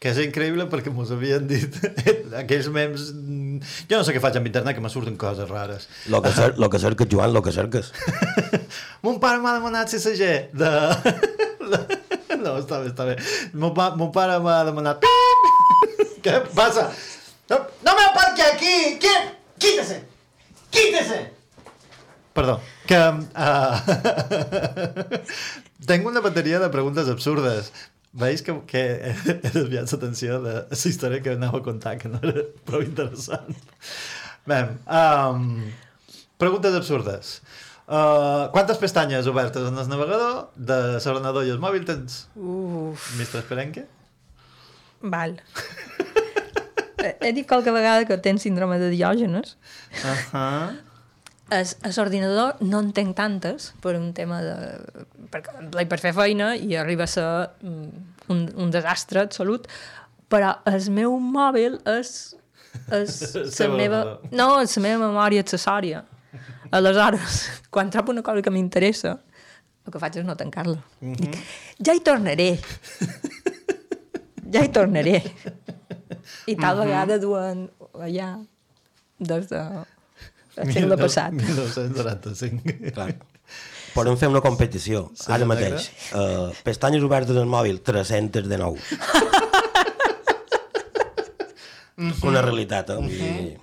que és increïble perquè mos havien dit aquells memes... Jo no sé què faig amb internet, que me surten coses rares. Lo que, cer lo que cerques, Joan, lo que cerques. Mon pare m'ha demanat CSG de... No, està bé, està bé. Mon, pa mon pare m'ha demanat... Què passa? No, no me aparque aquí. ¿Quién? Quítese. Quítese. Perdó, que... Uh, tengo una bateria de preguntes absurdes. Veus que, que he desviat l'atenció de la història que anava a contar, que no era prou interessant. Bé, um, preguntes absurdes. Uh, quantes pestanyes obertes en el navegador de l'ordenador i el mòbil tens? Uf. Mr. Esperenque? Val. he dit qualque vegada que tens síndrome de diògenes. Uh -huh. A l'ordinador no en tenc tantes per un tema de... perquè l'he per fer feina i arriba a ser mm, un, un desastre absolut, però el meu mòbil és, és la meva... No, és la meva memòria accessòria. Aleshores, quan trobo una cosa que m'interessa, el que faig és no tancar-la. Mhm. Dic, ja hi tornaré. ja hi tornaré. I tal Mhm. vegada duen allà des de el segle passat. 1995. Clar. Podem fer una competició, Sí, ara mateix. Uh, pestanyes obertes al mòbil, 300 de nou. Una realitat, eh? Vull dir...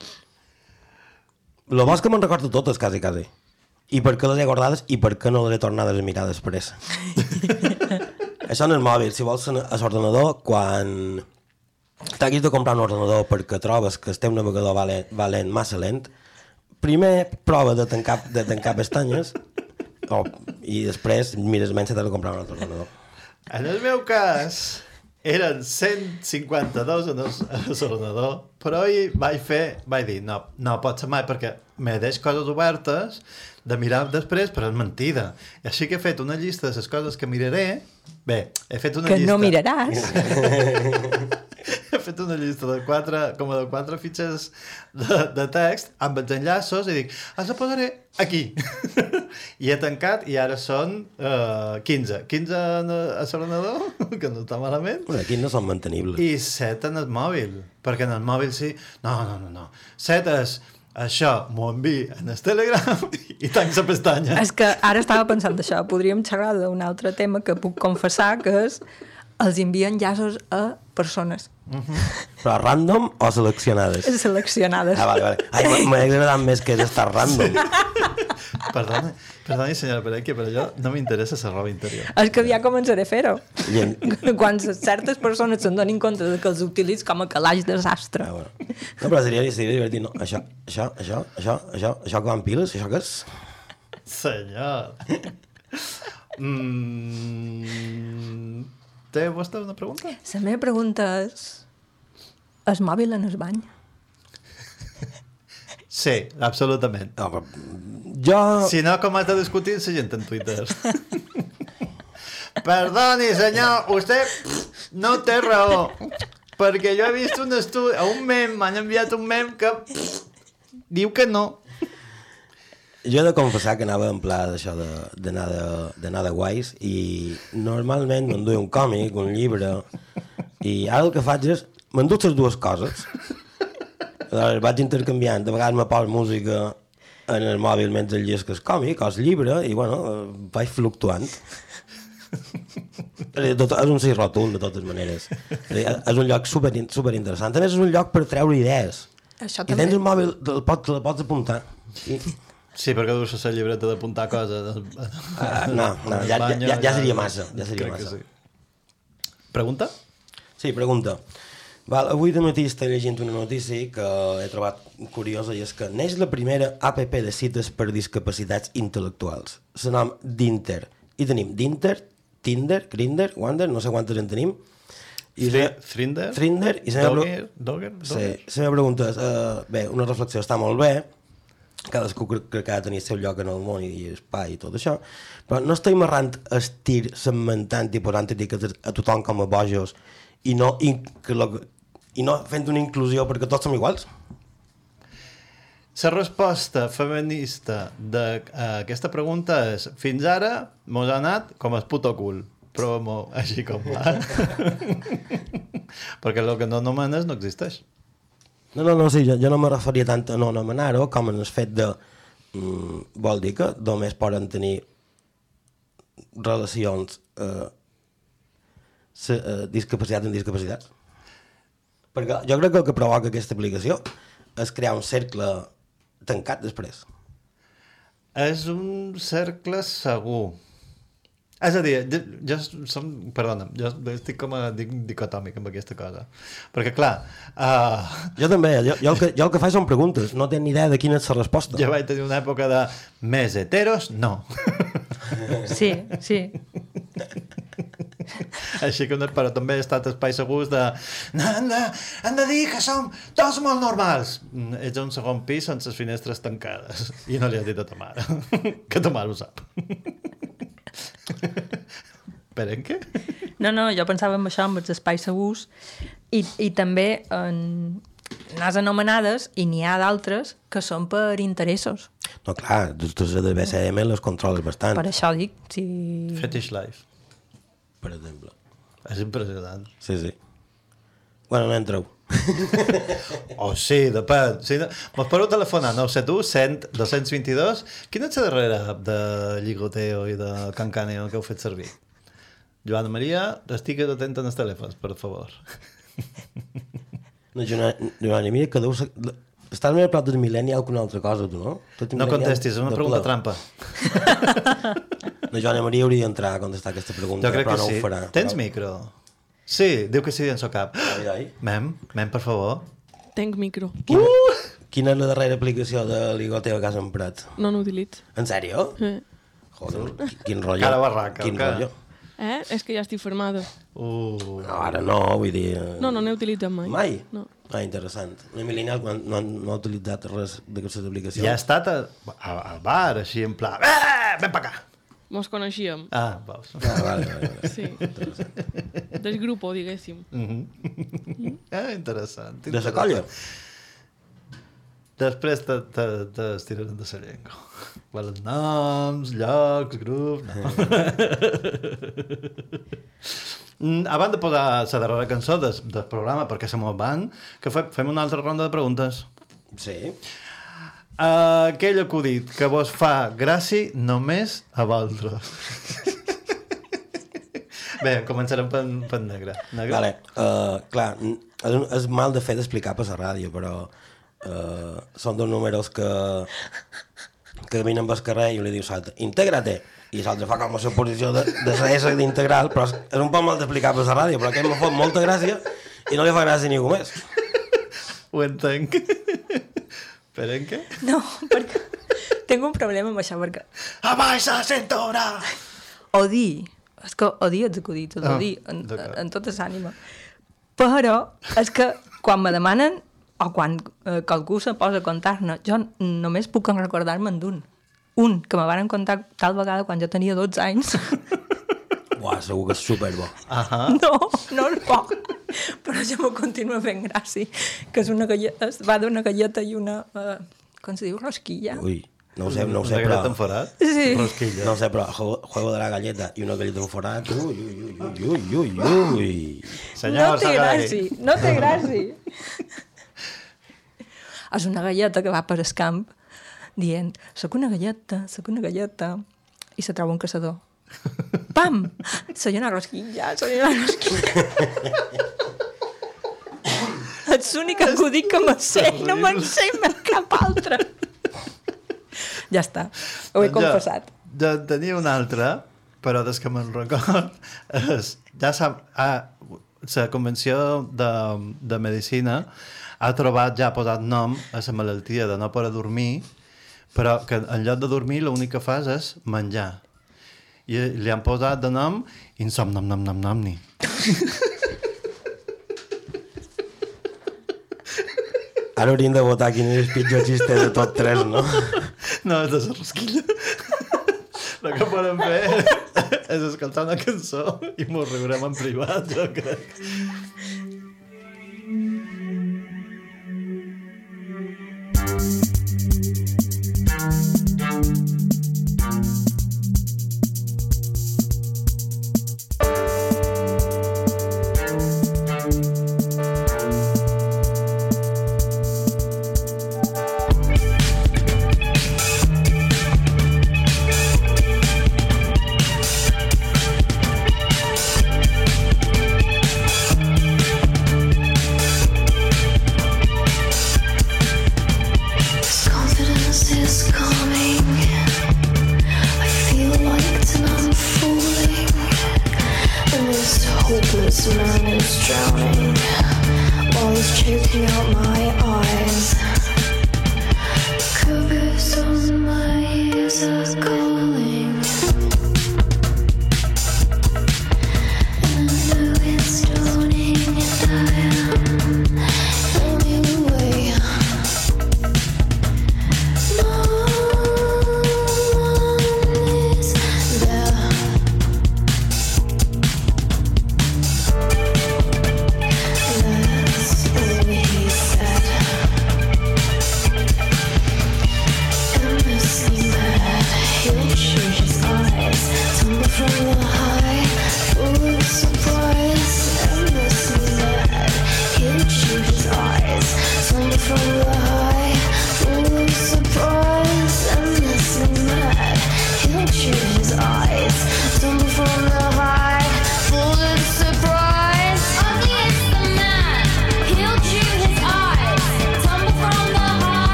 Lo bo és que me'n recordo totes, quasi, quasi. I per què les he guardades i per què no les he tornades a mirar després. Això en el mòbil, si vols a l'ordenador, quan t'haguis de comprar un ordenador perquè trobes que el teu navegador va lent, va lent massa lent, primer prova de tancar, de tancar pestanyes oh, i després mires menys de comprar un altre ordenador. En el meu cas, eren 152 en l'ordenador, però ahir vaig fer, vaig dir, no, no pot ser mai, perquè me deix coses obertes de mirar després, però és mentida. I així que he fet una llista de les coses que miraré. Bé, he fet una Que llista... no miraràs. he fet una llista de quatre, com de quatre fitxes de, de text amb els enllaços i dic, els posaré aquí. I he tancat i ara són uh, 15. 15 en, a l'ordenador, que no està malament, Bueno, aquí no són mantenibles. i 7 en el mòbil, perquè en el mòbil sí... No, no, no, no. 7 és això, m'ho enviï en el Telegram i tanc la pestanya. És que ara estava pensant això, podríem xerrar d'un altre tema que puc confessar, que és els envia enllaços a persones Però random o seleccionades? seleccionades. Ah, vale, vale. Ai, m'ha agradat més que és estar random. Perdoni, perdoni senyora Perequia, però jo no m'interessa la roba interior. És que ja començaré a fer-ho. Llen- Quan certes persones se'n donin compte de que els utilitz com a calaix de sastre. Ah, bueno. No, però seria, seria divertit, no? Això, això, això, això, això, això que van piles, això que és? Senyor. Mm, té vostè una pregunta? La meva pregunta és... El mòbil en el bany? Sí, absolutament. No, però jo... Si no, com has de discutir la gent en Twitter? Perdoni, senyor, vostè no té raó. Perquè jo he vist un estudi, un mem, m'han enviat un mem que diu que no. Jo he de confessar que anava en pla d'això de- d'anar de, d'anar de guais i normalment m'enduia un còmic, un llibre i ara el que faig és m'enduc les dues coses Aleshores, vaig intercanviant, de vegades me poso música en el mòbil mentre llegesc el còmic o el llibre i bueno, vaig fluctuant tot, és un sí rotund de totes maneres és un lloc super, super interessant a més és un lloc per treure idees Això i tens el mòbil, te'l pots, te la pots apuntar i, Sí, perquè dus la llibreta d'apuntar coses. Ah, no, no, ja, ja, ja, ja seria massa. Ja seria Crec massa. Sí. Pregunta? Sí, pregunta. Val, avui de matí estic llegint una notícia que he trobat curiosa i és que neix la primera APP de cites per discapacitats intel·lectuals. Se nom d'Inter. I tenim d'Inter, Tinder, Grinder, Wander, no sé quantes en tenim. I Thri- se- Thrinder? Thrinder, i meva Dogger? Dogger? Sí, la meva pregunta és, uh, bé, una reflexió està molt bé, cadascú crec que ha de tenir el seu lloc en el món i, espai i tot això, però no estem marrant estir, segmentant i posant etiquetes a tothom com a bojos i no, i, que lo, i no fent una inclusió perquè tots som iguals? La resposta feminista d'aquesta pregunta és fins ara mos ha anat com el puto cul. Promo així com va. Perquè el que no nomenes no existeix. No, no, no, sí, jo, jo no me referia tant a no anomenar-ho com en el fet de... Mm, vol dir que només poden tenir relacions eh, se, eh, discapacitats amb discapacitats. Perquè jo crec que el que provoca aquesta aplicació és crear un cercle tancat després. És un cercle segur. És a dir, jo, jo som, perdona, jo estic com a dic, dicotòmic amb aquesta cosa. Perquè, clar... Uh, Jo també, jo, jo, el que, jo el que faig són preguntes, no tenc ni idea de quina és la resposta. jo vaig tenir una època de més heteros, no. Sí, sí. Així que no, però també he estat espais segurs de han, de, han de dir que som tots molt normals. Mm, Ets a un segon pis sense les finestres tancades. I no li has dit a ta mare. que ta mare ho sap. Per en què? No, no, jo pensava en això, amb els espais segurs, I, I també en, n'has anomenades i n'hi ha d'altres que són per interessos. No, clar, tu, tu de BCM les controles bastant, Per això dic, si... Fetish Life. Per exemple. És impressionant. Sí, sí. Bueno, no entreu. Oh, sí, depèn. Sí, no. Mos podeu telefonar 971 100 222. Quina és la darrera app de Lligoteo i de Cancaneo que heu fet servir? Joana Maria, estigues atent en els telèfons, per favor. No, Joan, Joan, mira que deu ser... Estàs més a prop del millennial que una altra cosa, tu, no? Ets No contestis, és una pregunta ple. trampa. No, Joana Maria hauria d'entrar a contestar aquesta pregunta, Jo crec però que no sí. ho farà. Tens micro? Sí, diu que sí en so cap. Ai, ai. Mem, mem, per favor. Tenc micro. Quina, quina és la darrera aplicació de Ligoteo que has emprat? No n'utilitzo. En sèrio? Eh. Joder, qui- quin rotllo. Cara barraca, Quin cara. Eh? És que ja estic formada. Uh. No, ara no, vull dir... eh, No, no n'he utilitzat mai. Mai? No. Ah, interessant. Una millennial no, no, no ha utilitzat res d'aquestes aplicacions. Ja ha estat a, a, al bar, així en pla... Eh, ven pa acá! Mos coneixíem. Ah, veus. Ah, vale, vale, vale. Sí. Del grupo, diguéssim. Mm -hmm. ah, interessant. De la colla? Després te, te, te estirarem de la llengua. Els noms, llocs, grups... No. Mm, Abans de posar la darrera cançó del, del programa, perquè se mos van, que fe, fem una altra ronda de preguntes. Sí. Uh, aquell acudit que vos fa gràcia només a vosaltres. Bé, començarem per, per negre. negre? Vale, uh, clar, és, és mal de fer d'explicar per la ràdio, però uh, són dos números que, que caminen pel carrer i li diu l'altre, integra-te! I l'altre fa com a la posició de, de la S d'integral, però és, és un poc mal d'explicar per la ràdio, però aquest m'ha fot molta gràcia i no li fa gràcia a ningú més. Ho entenc. Per en què? No, perquè tinc un problema amb això, perquè Abaix la cintura! odi, és que odio els acudits, els odio en, d'acord. en tota l'ànima. Però és que quan me demanen o quan eh, qualcú se posa a contar-ne, jo només puc recordar-me'n d'un. Un, que me van contar tal vegada quan jo tenia 12 anys. Uah, segur que és superbo. Ah No, no és poc. Però ja me continua fent gràcia. Que és una galleta, es va d'una galleta i una... Uh, com se diu? Rosquilla. Ui, no ho sé, no ho Una sé, però... forat? Sí. Rosquilla. No ho sé, però juego, juego de la galleta i una galleta en forat, ui, ui, ui, ui, ui, ui, ui. Senyor no té gràcia, no té gràcia. És una galleta que va per el camp dient, soc una galleta, soc una galleta, i se troba un caçador. Pam! Soy una rosquilla, soy una rosquilla. Ets l'únic acudit que me sé, no me'n sé més cap altre. Ja està, ho he Doncs confessat. Jo, jo tenia una altra, però des que me'n record, és, ja sap, ah, la Convenció de, de Medicina ha trobat, ja ha posat nom a la malaltia de no poder dormir, però que en lloc de dormir l'únic que fas és menjar. I li han posat de nom insomnom nom nom nomni. Ara hauríem de votar quin és el pitjor xiste de tot tres, no? No, és de la rosquilla. El que podem fer és escoltar una cançó i mos riurem en privat, jo crec.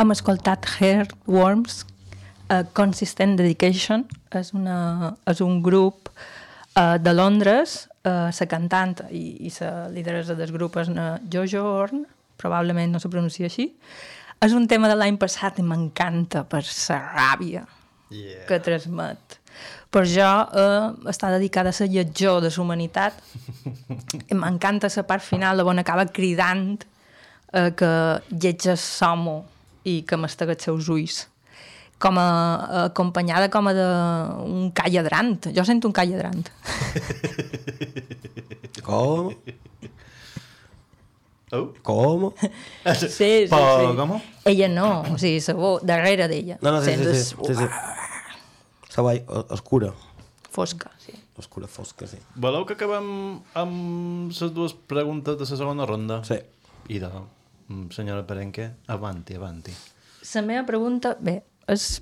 Hem escoltat Hairworms, uh, Consistent Dedication, és, una, és un grup uh, de Londres, uh, la cantant i, i la lideresa del grup és una Jojo Horn, probablement no se pronuncia així. És un tema de l'any passat i m'encanta per la ràbia Yeah. que transmet. Per jo eh, està dedicada a la lletjor de la humanitat i m'encanta la part final on acaba cridant eh, que lletges l'homo i que mastegui els seus ulls com a, acompanyada com a d'un calladrant. Jo sento un calladrant. Com? Oh. Com? Sí, sí, Però, sí. com? Ella no, o sigui, sabó, darrere d'ella. No, no, sí, sí, Sents sí, sí, sí. Se va oscura. Fosca, sí. Oscura, fosca, sí. Voleu que acabem amb les dues preguntes de la segona ronda? Sí. I de senyora Perenque, avanti, avanti. La meva pregunta, bé, és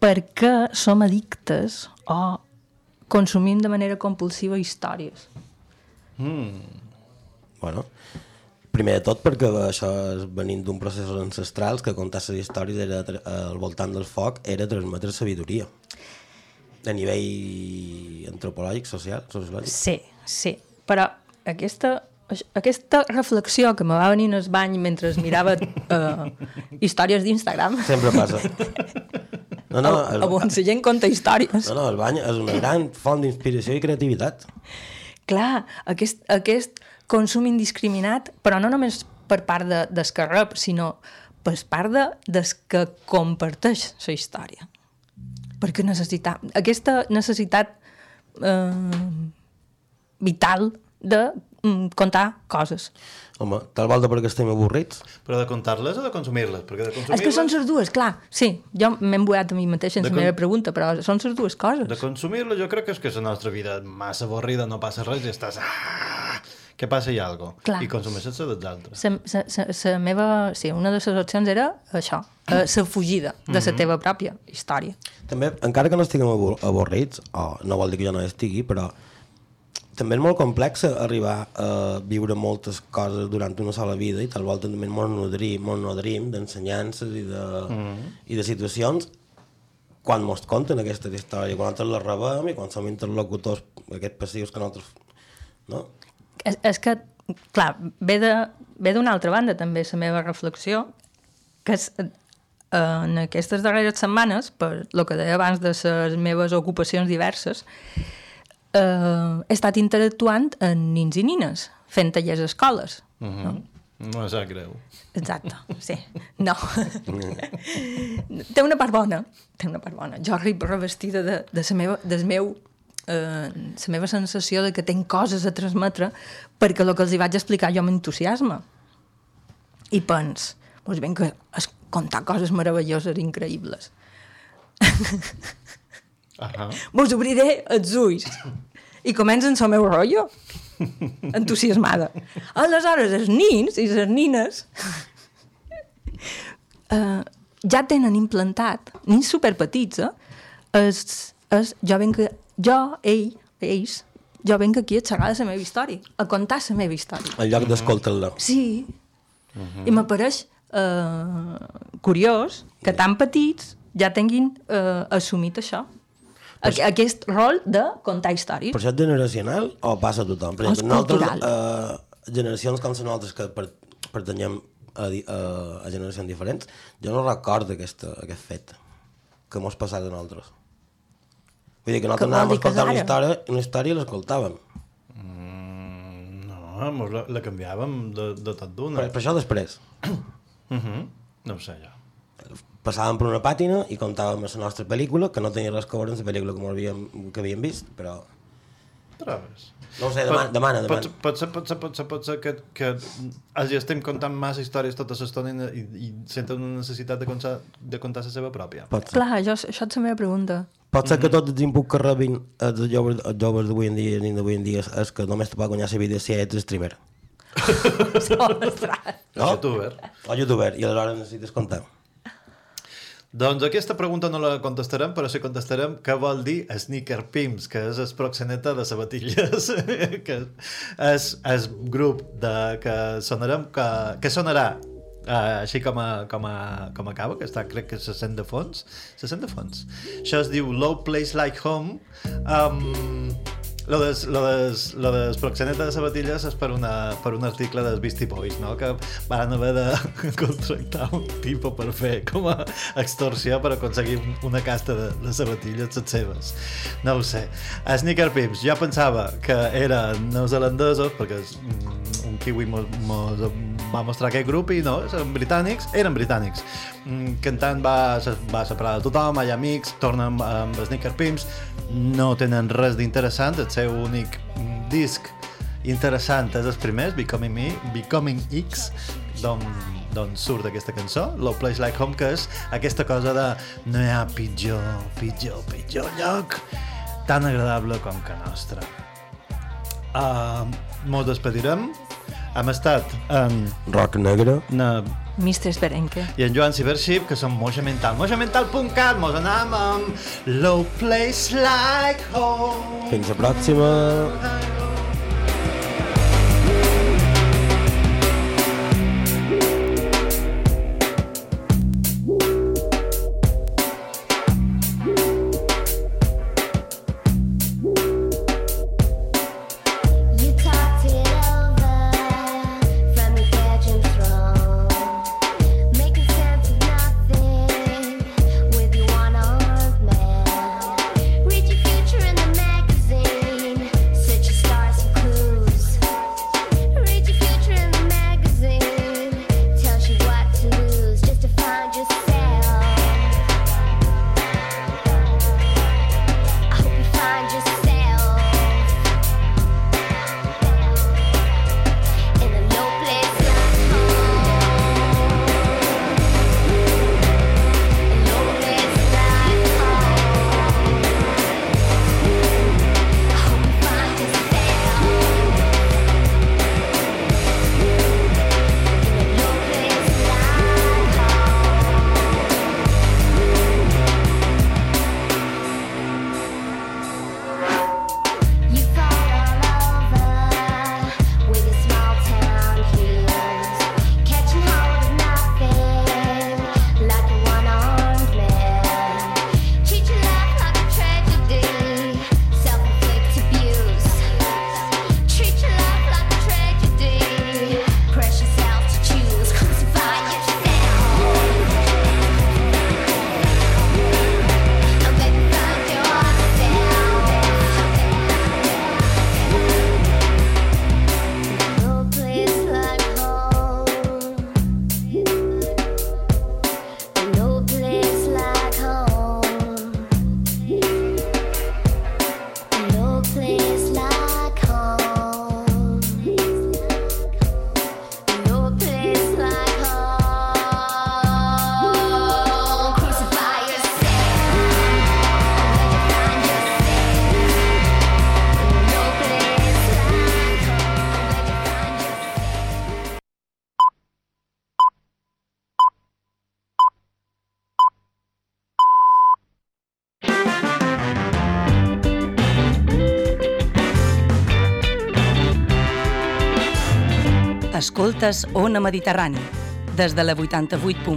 per què som addictes o consumim de manera compulsiva històries? Mm. Bueno, primer de tot perquè això és venint d'un procés ancestrals que contar les històries era, al voltant del foc era transmetre sabidoria a nivell antropològic, social, sociològic. Sí, sí, però aquesta, aquesta reflexió que me va venir al bany mentre mirava uh, històries d'Instagram Sempre passa. No, no, el, on la gent conta històries. no, no, el bany és una gran font d'inspiració i creativitat. Clar, aquest, aquest consum indiscriminat, però no només per part de, des que rep, sinó per part de, des que comparteix la història. Perquè necessita, aquesta necessitat eh, vital de mm, contar coses. Home, tal volta perquè estem avorrits. Però de contar-les o de consumir-les? Perquè de És que són les dues, clar. Sí, jo m'he emboiat a mi mateix sense De la con- meva pregunta, però són les dues coses. De consumir-les jo crec que és que la nostra vida massa avorrida, no passa res i estàs... Ah, que passa hi ha algo. Clar. I consumeixes la dels altres. La, la, la, la meva... Sí, una de les opcions era això, eh, la fugida de la Mhm. teva pròpia història. També, encara que no estiguem avorrits, o no vol dir que jo no estigui, però també és molt complex arribar a viure moltes coses durant una sola vida i tal volta també ens nodrim, ens nodrim d'ensenyances i, de, Mhm. i de situacions quan mos conten aquestes històries, quan nosaltres les rebem i quan som interlocutors aquests passius que nosaltres... No? És, és que, clar, ve d'una altra banda també la meva reflexió, que és eh, en aquestes darreres setmanes, per el que deia abans de les meves ocupacions diverses, eh, he estat interactuant amb nins i nines, fent tallers a escoles. Uh -huh. No sap greu. Exacte, sí. No. té una part bona. Té una part bona. Jo arribo revestida de, de la meva, del meu eh, la meva sensació de que tinc coses a transmetre perquè el que els hi vaig explicar jo m'entusiasma. I pens, doncs ben que es contar coses meravelloses i increïbles. Uh -huh. Mos obriré els ulls. I comencen el meu rotllo. entusiasmada. Aleshores, els nins i les nines eh, ja tenen implantat, nins superpetits, eh? Es, es, jo venc, jo, ell, ells, jo venc aquí a xerrar la meva història, a contar la meva història. En lloc d'escoltar-la. Sí, Mhm. i m'apareix eh, curiós que tan petits ja tinguin eh, assumit això. Aqu aquest rol de contar històries. Per això és generacional o passa a tothom? Per exemple, nosaltres, eh, generacions com les nosaltres que per, pertanyem a, a, a generacions diferents, jo no recordo aquesta, aquest fet que mos passat a nosaltres. Vull dir que nosaltres anàvem a escoltar una història, una història i l'escoltàvem. No, mos la, la canviàvem de, de tot d'una. Per, per això després. Uh -huh. No ho sé, jo. Passàvem per una pàtina i contàvem la nostra pel·lícula, que no tenia res a veure amb la pel·lícula que, havíem, que havíem vist, però... Trobes? No ho sé, demana, Pot- demana, Pot, demana. pot, ser, pot, ser, pot, ser, pot ser que, que els estem contant massa històries tota l'estona i, i, i senten una necessitat de contar, de contar la seva pròpia. Pot ser. Clar, jo, això és la meva pregunta. Pot ser que tot el input que rebin els joves, els joves d'avui en dia, i d'avui en dia, és que només te pot guanyar la vida si ets streamer. O youtuber. O youtuber, i aleshores necessites comptar. Doncs aquesta pregunta no la contestarem, però sí contestarem què vol dir sneaker pimps, que és el proxeneta de sabatilles, que és el grup de, que sonarem, que, que sonarà uh, així com a, com, a, com acaba, que està, crec que se sent de fons. Se sent de fons. Això es diu Low Place Like Home. Um, lo des, lo des, lo des proxeneta de sabatilles és per, una, per un article dels Beastie Boys, no? que van haver de contractar un tipus per fer com a extorsió per aconseguir una casta de, de sabatilles les seves. No ho sé. A Sneaker Pimps, jo pensava que eren neozelandesos, perquè és, un kiwi mos, mos va mostrar aquest grup i no, eren britànics, eren britànics. Mm, cantant va, va separar de tothom, ha amics, tornen amb, amb Sneaker Pimps, no tenen res d'interessant, el seu únic disc interessant és el primer, Becoming Me, Becoming X, d'on d'on surt aquesta cançó, Low Place Like Home, que és aquesta cosa de no hi ha pitjor, pitjor, pitjor lloc tan agradable com que nostre. Uh, mos despedirem. Hem estat en... Rock negre. Na, Mr. Esperenque. i en Joan Cibership, que som Moja Mental. Mojamental.cat, mos anam amb Low Place Like Home. Fins la pròxima. You Escoltes Ona Mediterrani, des de la 88.8